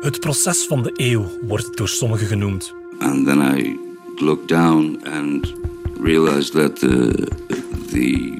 Het proces van de eeuw wordt het door sommigen genoemd. And then I looked down and realized that the, the,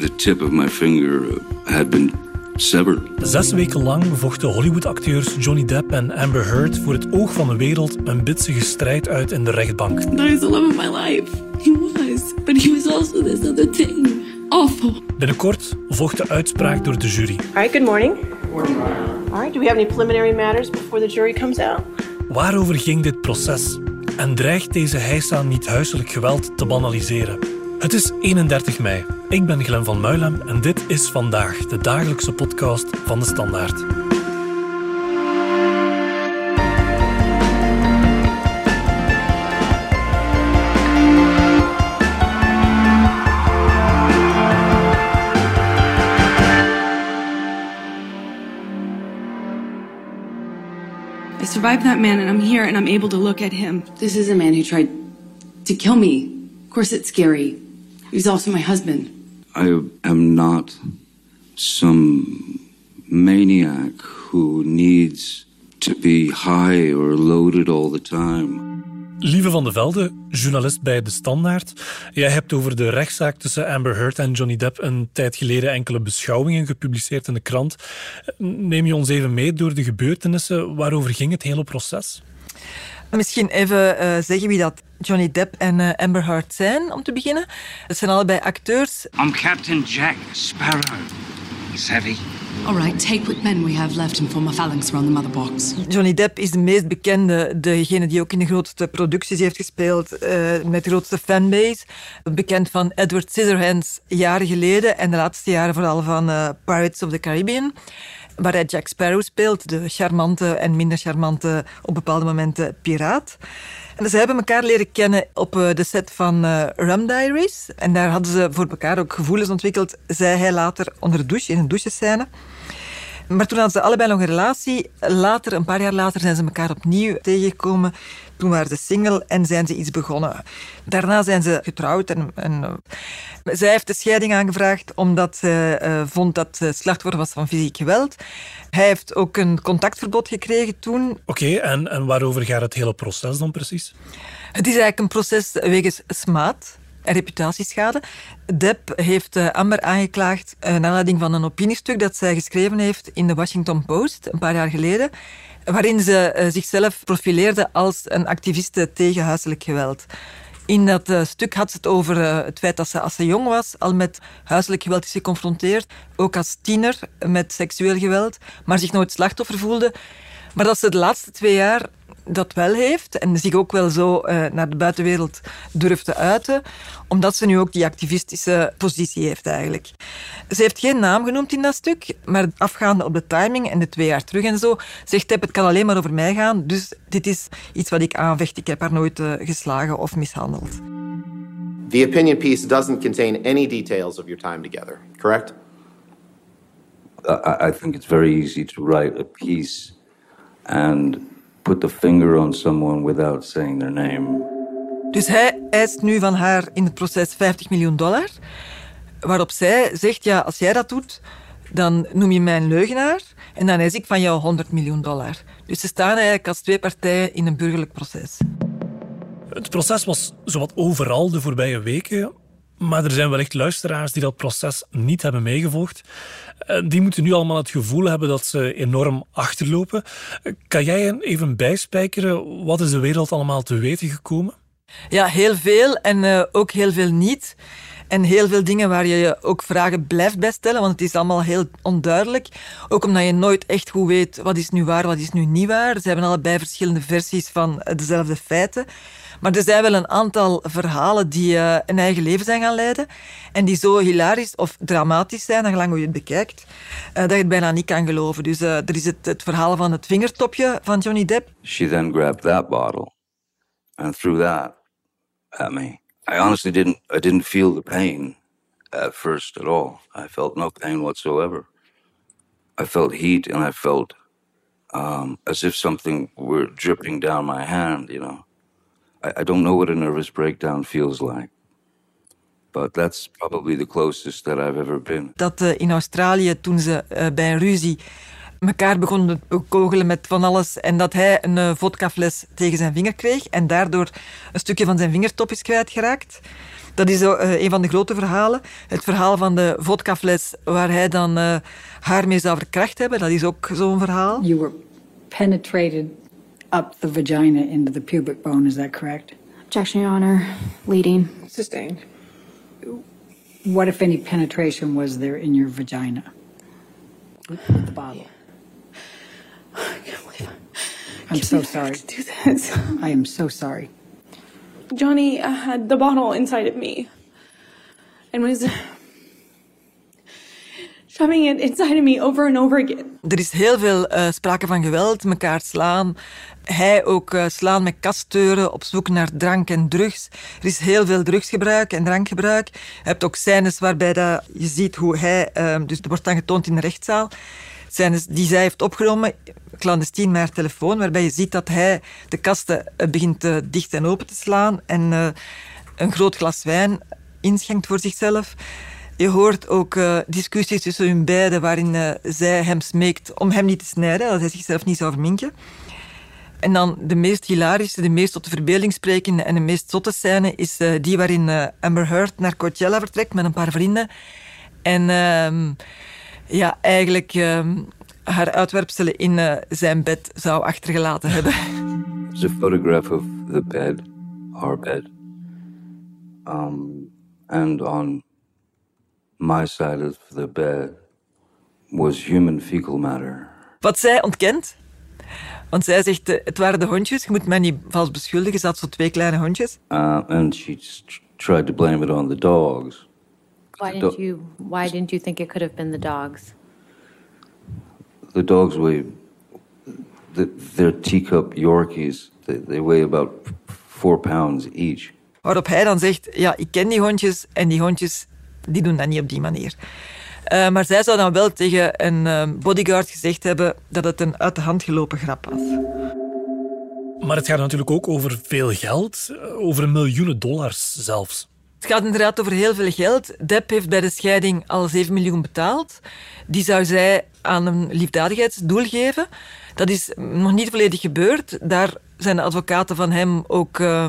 the tip of my finger had been severed. Zes weken lang vochten Hollywood-acteurs Johnny Depp en Amber Heard voor het oog van de wereld een bitsige strijd uit in de rechtbank. That was the love of my life. He was. But he was also this other thing. Awful. Binnenkort volgt de uitspraak door de jury. All right, good morning. All do we have any preliminary matters before the jury comes out? Waarover ging dit proces? En dreigt deze heisa niet huiselijk geweld te banaliseren? Het is 31 mei. Ik ben Glen van Muilem en dit is vandaag de dagelijkse podcast van de Standaard. Survived that man and I'm here and I'm able to look at him. This is a man who tried to kill me. Of course, it's scary. He's also my husband. I am not some maniac who needs to be high or loaded all the time. Lieve van de Velde, journalist bij De Standaard. Jij hebt over de rechtszaak tussen Amber Heard en Johnny Depp een tijd geleden enkele beschouwingen gepubliceerd in de krant. Neem je ons even mee door de gebeurtenissen? Waarover ging het hele proces? Misschien even uh, zeggen wie dat Johnny Depp en uh, Amber Heard zijn, om te beginnen. Het zijn allebei acteurs. I'm Captain Jack Sparrow. Savvy. All right, take what men we have left and form a phalanx around the mother box. Johnny Depp is de meest bekende, degene die ook in de grootste producties heeft gespeeld, uh, met de grootste fanbase. Bekend van Edward Scissorhands jaren geleden en de laatste jaren vooral van uh, Pirates of the Caribbean waar hij Jack Sparrow speelt, de charmante en minder charmante, op bepaalde momenten piraat. En ze hebben elkaar leren kennen op de set van uh, Rum Diaries. En daar hadden ze voor elkaar ook gevoelens ontwikkeld, zei hij later onder de douche, in een douchescène. Maar toen hadden ze allebei nog een relatie. Later, een paar jaar later, zijn ze elkaar opnieuw tegengekomen. Toen waren ze single en zijn ze iets begonnen. Daarna zijn ze getrouwd en, en zij heeft de scheiding aangevraagd omdat ze uh, vond dat ze slachtoffer was van fysiek geweld. Hij heeft ook een contactverbod gekregen toen. Oké, okay, en, en waarover gaat het hele proces dan precies? Het is eigenlijk een proces wegens smaad reputatieschade. Depp heeft uh, Amber aangeklaagd uh, naar aanleiding van een opiniestuk dat zij geschreven heeft in de Washington Post een paar jaar geleden, waarin ze uh, zichzelf profileerde als een activiste tegen huiselijk geweld. In dat stuk had ze het over het feit dat ze als ze jong was al met huiselijk geweld is geconfronteerd. Ook als tiener met seksueel geweld, maar zich nooit slachtoffer voelde. Maar dat ze de laatste twee jaar dat wel heeft en zich ook wel zo uh, naar de buitenwereld durft te uiten, omdat ze nu ook die activistische positie heeft eigenlijk. Ze heeft geen naam genoemd in dat stuk, maar afgaande op de timing en de twee jaar terug en zo, zegt Tep, het kan alleen maar over mij gaan, dus dit is iets wat ik aanvecht. Ik heb haar nooit uh, geslagen of mishandeld. The opinion piece doesn't contain any details of your time together, correct? I, I think it's very easy to write a piece and put the finger on someone without saying their name. Dus hij eist nu van haar in het proces 50 miljoen dollar. Waarop zij zegt, ja, als jij dat doet, dan noem je mij een leugenaar en dan eis ik van jou 100 miljoen dollar. Dus ze staan eigenlijk als twee partijen in een burgerlijk proces. Het proces was zowat overal de voorbije weken. Maar er zijn wellicht luisteraars die dat proces niet hebben meegevolgd. Die moeten nu allemaal het gevoel hebben dat ze enorm achterlopen. Kan jij even bijspijkeren? Wat is de wereld allemaal te weten gekomen? Ja, heel veel en uh, ook heel veel niet. En heel veel dingen waar je je ook vragen blijft bij stellen, want het is allemaal heel onduidelijk. Ook omdat je nooit echt goed weet wat is nu waar, wat is nu niet waar. Ze hebben allebei verschillende versies van dezelfde feiten. Maar er zijn wel een aantal verhalen die uh, een eigen leven zijn gaan leiden. En die zo hilarisch of dramatisch zijn, gelang hoe je het bekijkt, uh, dat je het bijna niet kan geloven. Dus uh, er is het, het verhaal van het vingertopje van Johnny Depp. She then grabbed that bottle and threw that at me. I honestly didn't, I didn't feel the pain at first at all. I felt no pain whatsoever. I felt heat and I felt um, as if something were dripping down my hand, you know. I, I don't know what a nervous breakdown feels like. But that's probably the closest that I've ever been. Dat uh, in Australië, toen ze uh, bij een ruzie elkaar begonnen te kogelen met van alles en dat hij een uh, vodkafles tegen zijn vinger kreeg en daardoor een stukje van zijn vingertop is kwijtgeraakt. Dat is uh, een van de grote verhalen. Het verhaal van de vodkafles waar hij dan uh, haar mee zou verkracht hebben, dat is ook zo'n verhaal. You were penetrated up the vagina into the pubic bone, is that correct? Objection, Your Honor. Leading. Sustained. What, if any, penetration was there in your vagina? With the bottle. I can't believe I'm so sorry. To do this. I am so sorry. Johnny had the bottle inside of me and was shoving it inside of me over and over again. Er is heel veel uh, sprake van geweld, elkaar slaan. Hij ook uh, slaan met kastdeuren op zoek naar drank en drugs. Er is heel veel drugsgebruik en drankgebruik. Je hebt ook scènes waarbij dat, je ziet hoe hij, uh, dus er wordt dan getoond in de rechtszaal, scènes die zij heeft opgenomen, clandestien met haar telefoon, waarbij je ziet dat hij de kasten uh, begint dicht en open te slaan en een groot glas wijn inschenkt voor zichzelf. Je hoort ook uh, discussies tussen hun beiden waarin uh, zij hem smeekt om hem niet te snijden, dat hij zichzelf niet zou verminken. En dan de meest hilarische, de meest tot de verbeelding sprekende en de meest zotte scène is uh, die waarin Amber Heard naar Coachella vertrekt met een paar vrienden. En ehm, ja, eigenlijk ehm, haar uitwerpselen in zijn bed zou achtergelaten hebben. It's a photograph of the bed, our bed. Um, and on my side of the bed was human fecal matter. Wat zij ontkent. Want zij zegt, uh, het waren de hondjes. Je moet mij niet vals beschuldigen. Ze had zo twee kleine hondjes. Uh, and she tried to blame it on the dogs. Why didn't you? Why didn't you think it could have been the dogs? The dogs weigh. The, they're teacup Yorkies. They, they weigh about four pounds each. Waarop hij dan zegt, ja, ik ken die hondjes en die hondjes die doen dat niet op die manier. Uh, maar zij zou dan wel tegen een uh, bodyguard gezegd hebben dat het een uit de hand gelopen grap was. Maar het gaat natuurlijk ook over veel geld, over miljoenen dollars zelfs. Het gaat inderdaad over heel veel geld. Depp heeft bij de scheiding al 7 miljoen betaald. Die zou zij aan een liefdadigheidsdoel geven. Dat is nog niet volledig gebeurd. Daar zijn de advocaten van hem ook uh,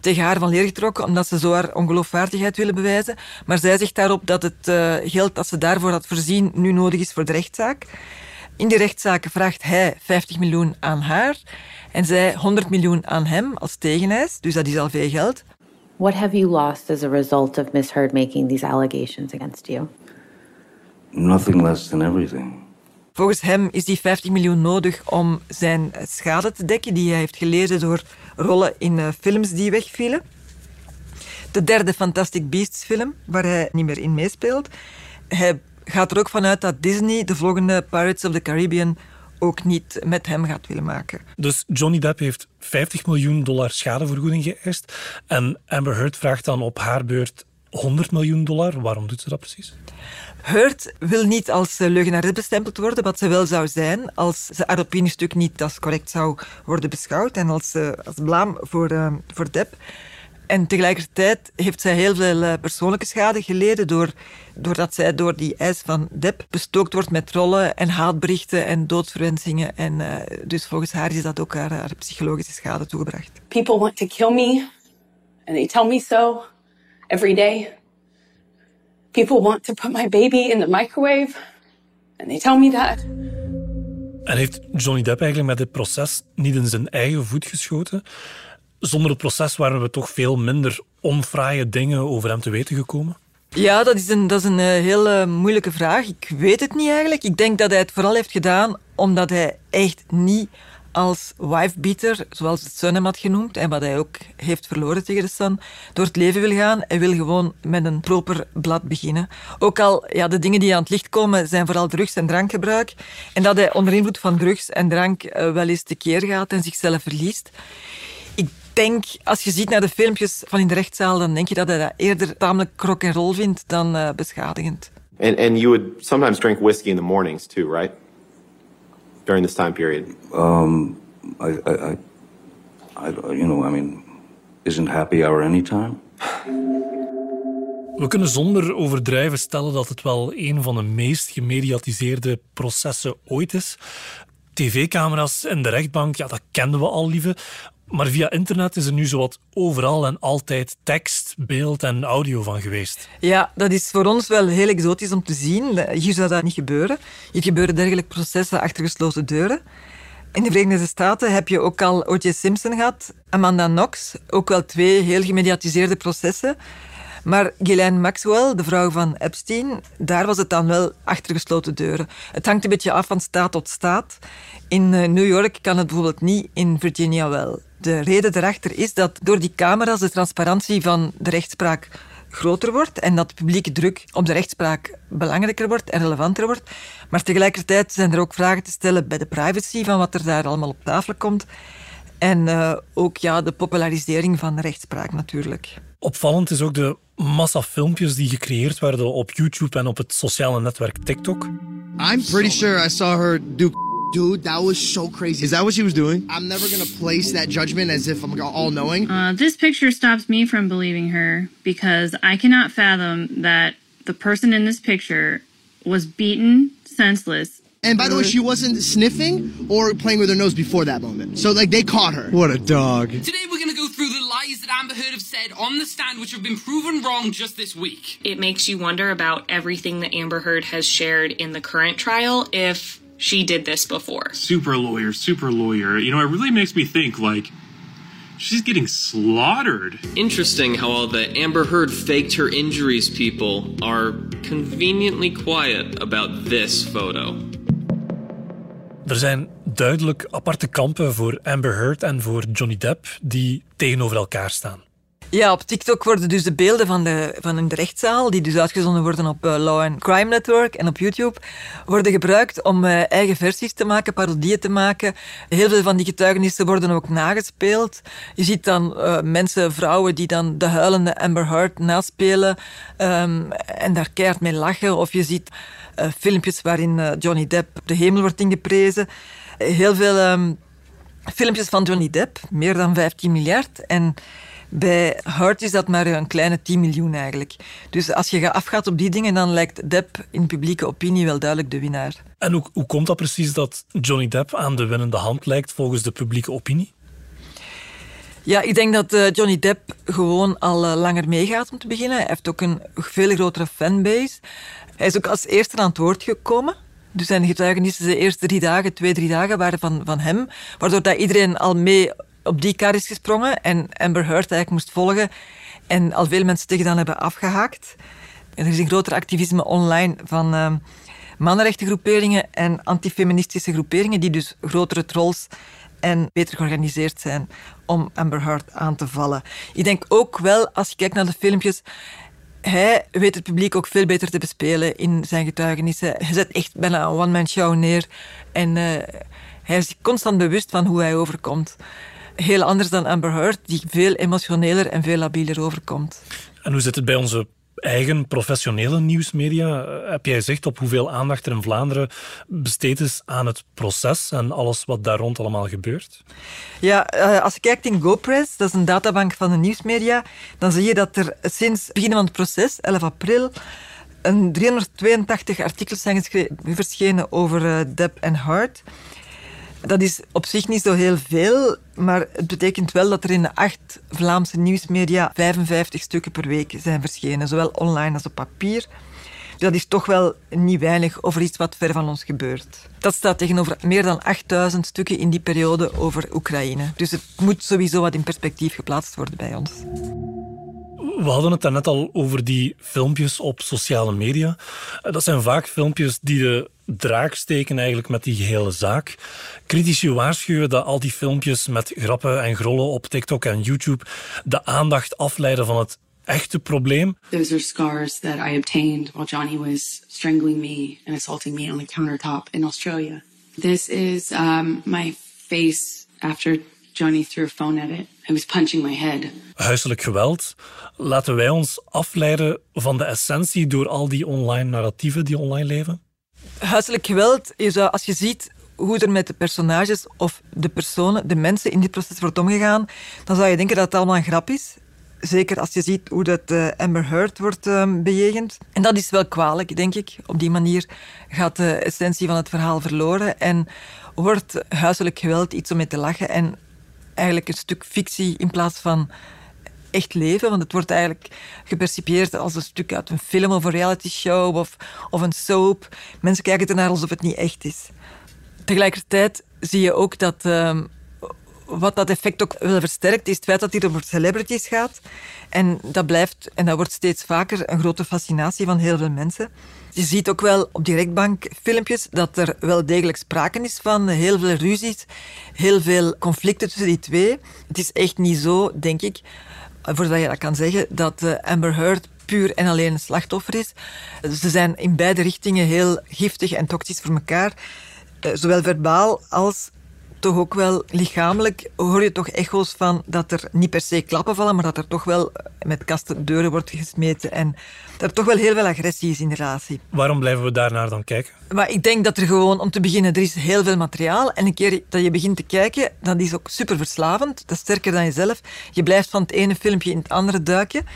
tegen haar van leer getrokken, omdat ze zo haar ongeloofwaardigheid willen bewijzen. Maar zij zegt daarop dat het uh, geld dat ze daarvoor had voorzien nu nodig is voor de rechtszaak. In die rechtszaak vraagt hij 50 miljoen aan haar en zij 100 miljoen aan hem als tegeneis. Dus dat is al veel geld. What have you lost as a result of Miss Heard making these allegations against you? Nothing less than everything. Volgens hem is die 50 miljoen nodig om zijn schade te dekken die hij heeft geleden door rollen in uh, films die wegvielen. De derde Fantastic Beasts film, waar hij niet meer in meespeelt. Hij gaat er ook vanuit dat Disney de volgende Pirates of the Caribbean ook niet met hem gaat willen maken. Dus Johnny Depp heeft 50 miljoen dollar schadevergoeding geëist en Amber Heard vraagt dan op haar beurt 100 miljoen dollar. Waarom doet ze dat precies? Heard wil niet als leugenares bestempeld worden, wat ze wel zou zijn als ze haar opiniestuk niet als correct zou worden beschouwd en als, uh, als blaam voor, uh, voor Depp. En tegelijkertijd heeft zij heel veel persoonlijke schade geleden door, doordat zij door die eis van Depp bestookt wordt met trollen en haatberichten en doodsverwensingen. En uh, dus volgens haar is dat ook haar, haar psychologische schade toegebracht. People want to kill me and they tell me so every day. People want to put my baby in the microwave and they tell me that. En heeft Johnny Depp eigenlijk met dit proces niet in zijn eigen voet geschoten? Zonder het proces waren we toch veel minder onfraaie dingen over hem te weten gekomen? Ja, dat is een, dat is een uh, heel uh, moeilijke vraag. Ik weet het niet eigenlijk. Ik denk dat hij het vooral heeft gedaan omdat hij echt niet als wifebeater, zoals het Sun had genoemd, en wat hij ook heeft verloren tegen de Sun, door het leven wil gaan. Hij wil gewoon met een proper blad beginnen. Ook al, ja, de dingen die aan het licht komen, zijn vooral drugs- en drankgebruik. En dat hij onder invloed van drugs en drank uh, wel eens tekeer gaat en zichzelf verliest. Ik denk, als je ziet naar de filmpjes van in de rechtszaal, dan denk je dat hij dat eerder tamelijk rock and roll vindt dan uh, beschadigend. And, and you would sometimes drink whiskey in the mornings too, right? During this time period? Um, I, I, I, I, you know, I mean, isn't happy hour any time? We kunnen zonder overdrijven stellen dat het wel een van de meest gemediatiseerde processen ooit is. TV-camera's in de rechtbank, ja, dat kenden we al, lieve. Maar via internet is er nu zowat overal en altijd tekst, beeld en audio van geweest. Ja, dat is voor ons wel heel exotisch om te zien. Hier zou dat niet gebeuren. Hier gebeuren dergelijke processen achter gesloten deuren. In de Verenigde Staten heb je ook al O.J. Simpson gehad, Amanda Knox, ook wel twee heel gemediatiseerde processen. Maar Ghislaine Maxwell, de vrouw van Epstein, daar was het dan wel achter gesloten deuren. Het hangt een beetje af van staat tot staat. In eh, New York kan het bijvoorbeeld niet, in Virginia wel. De reden daarachter is dat door die camera's de transparantie van de rechtspraak groter wordt en dat de publieke druk op de rechtspraak belangrijker wordt en relevanter wordt. Maar tegelijkertijd zijn er ook vragen te stellen bij de privacy van wat er daar allemaal op tafel komt. En uh, ook ja, de popularisering van de rechtspraak natuurlijk. Opvallend is ook de massa filmpjes die gecreëerd werden op YouTube en op het sociale netwerk TikTok. I'm pretty sure I saw her do Dude, that was so crazy. Is that what she was doing? I'm never gonna place that judgment as if I'm all knowing. Uh, this picture stops me from believing her because I cannot fathom that the person in this picture was beaten senseless. And by the way, she wasn't sniffing or playing with her nose before that moment. So, like, they caught her. What a dog. Today, we're going to go through the lies that Amber Heard have said on the stand, which have been proven wrong just this week. It makes you wonder about everything that Amber Heard has shared in the current trial if she did this before. Super lawyer, super lawyer. You know, it really makes me think like she's getting slaughtered. Interesting how all the Amber Heard faked her injuries people are conveniently quiet about this photo. Er zijn duidelijk aparte kampen voor Amber Heard en voor Johnny Depp die tegenover elkaar staan. Ja, op TikTok worden dus de beelden van de, van de rechtszaal, die dus uitgezonden worden op uh, Law and Crime Network en op YouTube, worden gebruikt om uh, eigen versies te maken, parodieën te maken. Heel veel van die getuigenissen worden ook nagespeeld. Je ziet dan uh, mensen, vrouwen, die dan de huilende Amber Heard naspelen um, en daar keihard mee lachen. Of je ziet filmpjes waarin Johnny Depp de hemel wordt ingeprezen. Heel veel um, filmpjes van Johnny Depp, meer dan 15 miljard. En bij Hart is dat maar een kleine 10 miljoen eigenlijk. Dus als je afgaat op die dingen, dan lijkt Depp in publieke opinie wel duidelijk de winnaar. En hoe, hoe komt dat precies dat Johnny Depp aan de winnende hand lijkt volgens de publieke opinie? Ja, ik denk dat uh, Johnny Depp gewoon al uh, langer meegaat om te beginnen. Hij heeft ook een veel grotere fanbase. Hij is ook als eerste aan het woord gekomen. Dus zijn getuigenissen de eerste drie dagen, twee, drie dagen waren van, van hem. Waardoor dat iedereen al mee op die kar is gesprongen en Amber Heard eigenlijk moest volgen. En al veel mensen tegen dan hebben afgehaakt. Er is een groter activisme online van uh, mannenrechtengroeperingen en antifeministische groeperingen, die dus grotere trolls en beter georganiseerd zijn om Amber Heard aan te vallen. Ik denk ook wel, als je kijkt naar de filmpjes, hij weet het publiek ook veel beter te bespelen in zijn getuigenissen. Hij zet echt bijna een one-man show neer en uh, hij is constant bewust van hoe hij overkomt heel anders dan Amber Heard, die veel emotioneler en veel labieler overkomt. En hoe zit het bij onze eigen professionele nieuwsmedia? Heb jij zicht op hoeveel aandacht er in Vlaanderen besteed is aan het proces en alles wat daar rond allemaal gebeurt? Ja, eh, als je kijkt in GoPress, dat is een databank van de nieuwsmedia, dan zie je dat er sinds het begin van het proces, 11 april, een 382 artikels zijn verschenen over uh, Depp en Hart. Dat is op zich niet zo heel veel, maar het betekent wel dat er in de acht Vlaamse nieuwsmedia 55 stukken per week zijn verschenen, zowel online als op papier. Dat is toch wel niet weinig over iets wat ver van ons gebeurt. Dat staat tegenover meer dan 8000 stukken in die periode over Oekraïne. Dus het moet sowieso wat in perspectief geplaatst worden bij ons. We hadden het net al over die filmpjes op sociale media. Dat zijn vaak filmpjes die de draak steken eigenlijk met die gehele zaak. Critici waarschuwen dat al die filmpjes met grappen en grollen op TikTok en YouTube de aandacht afleiden van het echte probleem. Those are scars that I obtained while Johnny was strangling me and assaulting me on the countertop in Australia. This is um, my face after Johnny threw a phone at it. He was punching my head. Huiselijk geweld. Laten wij ons afleiden van de essentie door al die online narratieven die online leven? Huiselijk geweld is, als je ziet hoe er met de personages of de personen, de mensen in dit proces wordt omgegaan, dan zou je denken dat het allemaal een grap is. Zeker als je ziet hoe dat uh, Amber Heard wordt uh, bejegend. En dat is wel kwalijk, denk ik. Op die manier gaat de essentie van het verhaal verloren en wordt huiselijk geweld iets om mee te lachen en eigenlijk een stuk fictie in plaats van echt leven. Want het wordt eigenlijk gepercipieerd als een stuk uit een film of een reality show of, of een soap. Mensen kijken ernaar alsof het niet echt is. Tegelijkertijd zie je ook dat uh, wat dat effect ook wel versterkt, is het feit dat het hier over celebrities gaat. En dat blijft, en dat wordt steeds vaker, een grote fascinatie van heel veel mensen. Je ziet ook wel op die rechtbankfilmpjes dat er wel degelijk sprake is van heel veel ruzies, heel veel conflicten tussen die twee. Het is echt niet zo, denk ik, voordat je dat kan zeggen, dat uh, Amber Heard puur en alleen een slachtoffer is. Ze zijn in beide richtingen heel giftig en toxisch voor elkaar. Uh, zowel verbaal als toch ook wel lichamelijk hoor je toch echo's van dat er niet per se klappen vallen, maar dat er toch wel met kasten deuren wordt gesmeten en dat er toch wel heel veel agressie is in de relatie. Waarom blijven we daarnaar dan kijken? Maar ik denk dat er gewoon, om te beginnen, er is heel veel materiaal en een keer dat je begint te kijken, dat is ook super verslavend. Dat is sterker dan jezelf. Je blijft van het ene filmpje in het andere duiken.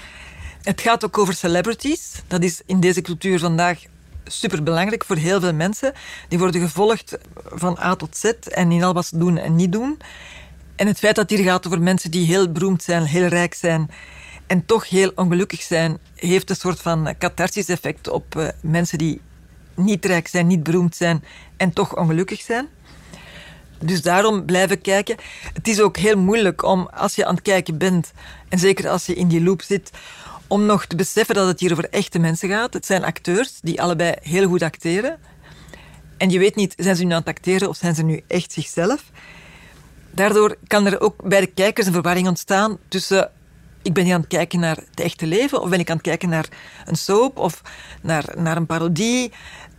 Het gaat ook over celebrities. Dat is in deze cultuur vandaag superbelangrijk voor heel veel mensen. Die worden gevolgd van A tot Z en in al wat ze doen en niet doen. En het feit dat het hier gaat over mensen die heel beroemd zijn, heel rijk zijn en toch heel ongelukkig zijn, heeft een soort van catharsis effect op uh, mensen die niet rijk zijn, niet beroemd zijn en toch ongelukkig zijn. Dus daarom blijven kijken. Het is ook heel moeilijk om, als je aan het kijken bent, en zeker als je in die loop zit, om nog te beseffen dat het hier over echte mensen gaat. Het zijn acteurs die allebei heel goed acteren. En je weet niet, zijn ze nu aan het acteren of zijn ze nu echt zichzelf? Daardoor kan er ook bij de kijkers een verwarring ontstaan tussen ik ben hier aan het kijken naar het echte leven of ben ik aan het kijken naar een soap of naar, naar een parodie.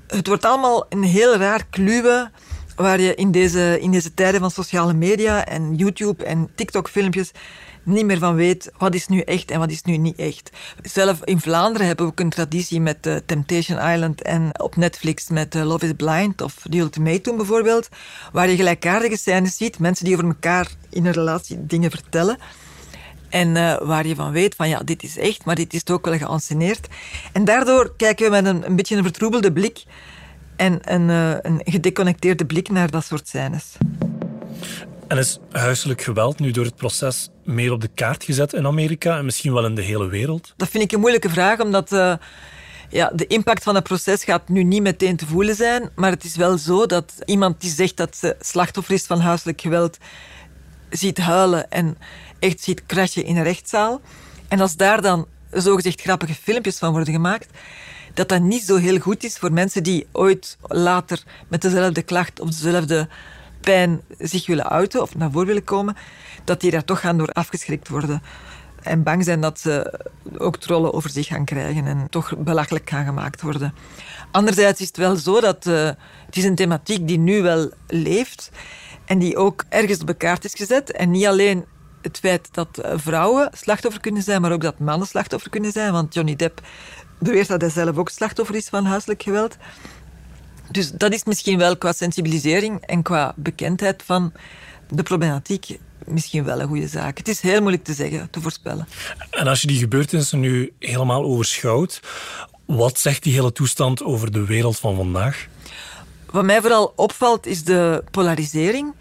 Het wordt allemaal een heel raar kluwen waar je in deze, in deze tijden van sociale media en YouTube en TikTok-filmpjes niet meer van weet wat is nu echt en wat is nu niet echt. Zelf in Vlaanderen hebben we ook een traditie met uh, Temptation Island en op Netflix met uh, Love is Blind of The Ultimatum bijvoorbeeld, waar je gelijkaardige scènes ziet, mensen die over elkaar in een relatie dingen vertellen. En uh, waar je van weet van ja, dit is echt, maar dit is ook wel geanceneerd. En daardoor kijken we met een, een beetje een vertroebelde blik en een, een gedeconnecteerde blik naar dat soort scènes. En is huiselijk geweld nu door het proces meer op de kaart gezet in Amerika en misschien wel in de hele wereld? Dat vind ik een moeilijke vraag, omdat uh, ja, de impact van het proces gaat nu niet meteen te voelen zijn. Maar het is wel zo dat iemand die zegt dat ze slachtoffer is van huiselijk geweld, ziet huilen en echt ziet crashen in een rechtszaal. En als daar dan zogezegd grappige filmpjes van worden gemaakt, dat dat niet zo heel goed is voor mensen die ooit later met dezelfde klacht of dezelfde pijn zich willen uiten of naar voren willen komen, dat die daar toch gaan door afgeschrikt worden. En bang zijn dat ze ook trollen over zich gaan krijgen en toch belachelijk gaan gemaakt worden. Anderzijds is het wel zo dat uh, het is een thematiek die nu wel leeft en die ook ergens op de kaart is gezet. En niet alleen het feit dat eh, vrouwen slachtoffer kunnen zijn, maar ook dat mannen slachtoffer kunnen zijn. Want Johnny Depp beweert dat hij zelf ook slachtoffer is van huiselijk geweld. Dus dat is misschien wel qua sensibilisering en qua bekendheid van de problematiek misschien wel een goede zaak. Het is heel moeilijk te zeggen, te voorspellen. En als je die gebeurtenissen nu helemaal overschouwt, wat zegt die hele toestand over de wereld van vandaag? Wat mij vooral opvalt is de polarisering.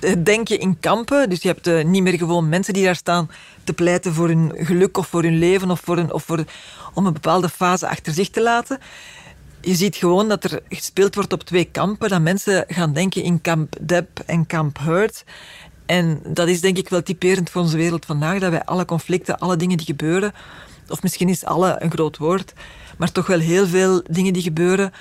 Het denken in kampen. Dus je hebt uh, niet meer gewoon mensen die daar staan te pleiten voor hun geluk of voor hun leven of, voor of voor, om een bepaalde fase achter zich te laten je ziet gewoon dat er gespeeld wordt op twee kampen. Dat mensen gaan denken in kamp Deb en kamp Hurt. En dat is denk ik wel typerend voor onze wereld vandaag. Dat wij alle conflicten, alle dingen die gebeuren... Of misschien is alle een groot woord. Maar toch wel heel veel dingen die gebeuren...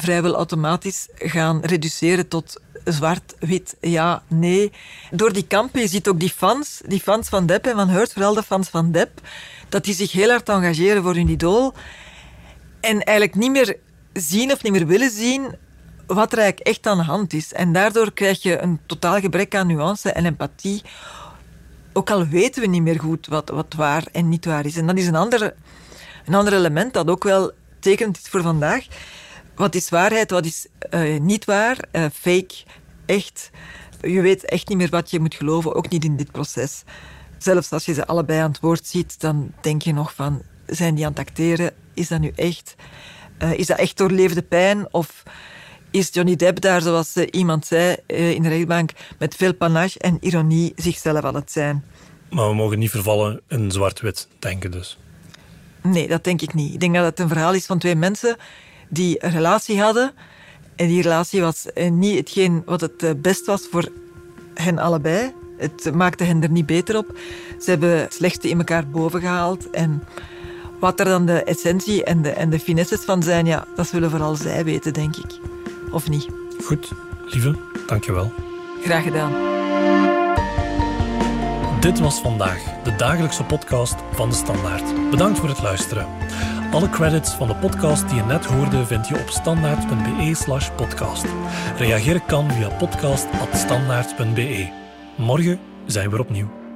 vrijwel automatisch gaan reduceren tot zwart, wit, ja, nee. Door die kampen, je ziet ook die fans, die fans van Depp en van Hurt, vooral de fans van Depp, dat die zich heel hard engageren voor hun idool. En eigenlijk niet meer zien of niet meer willen zien wat er eigenlijk echt aan de hand is. En daardoor krijg je een totaal gebrek aan nuance en empathie. Ook al weten we niet meer goed wat, wat waar en niet waar is. En dat is een ander, een ander element dat ook wel tekenend is voor vandaag. Wat is waarheid, wat is uh, niet waar, uh, fake, echt. Je weet echt niet meer wat je moet geloven, ook niet in dit proces. Zelfs als je ze allebei aan het woord ziet, dan denk je nog van, zijn die aan het acteren? Is dat nu echt? Uh, is dat echt doorleefde pijn? Of is Johnny Depp daar, zoals iemand zei in de rechtbank, met veel panache en ironie zichzelf aan het zijn? Maar we mogen niet vervallen in zwart-wit denken dus. Nee, dat denk ik niet. Ik denk dat het een verhaal is van twee mensen die een relatie hadden. En die relatie was niet hetgeen wat het best was voor hen allebei. Het maakte hen er niet beter op. Ze hebben het slechtste in elkaar boven gehaald. En wat er dan de essentie en de, en de finesses van zijn, ja, dat zullen vooral zij weten, denk ik. Of niet? Goed, lieve, dankjewel. Graag gedaan. Dit was vandaag de dagelijkse podcast van de Standaard. Bedankt voor het luisteren. Alle credits van de podcast die je net hoorde vind je op standaard.be/slash podcast. Reageren kan via podcast.standaard.be. Morgen zijn we opnieuw.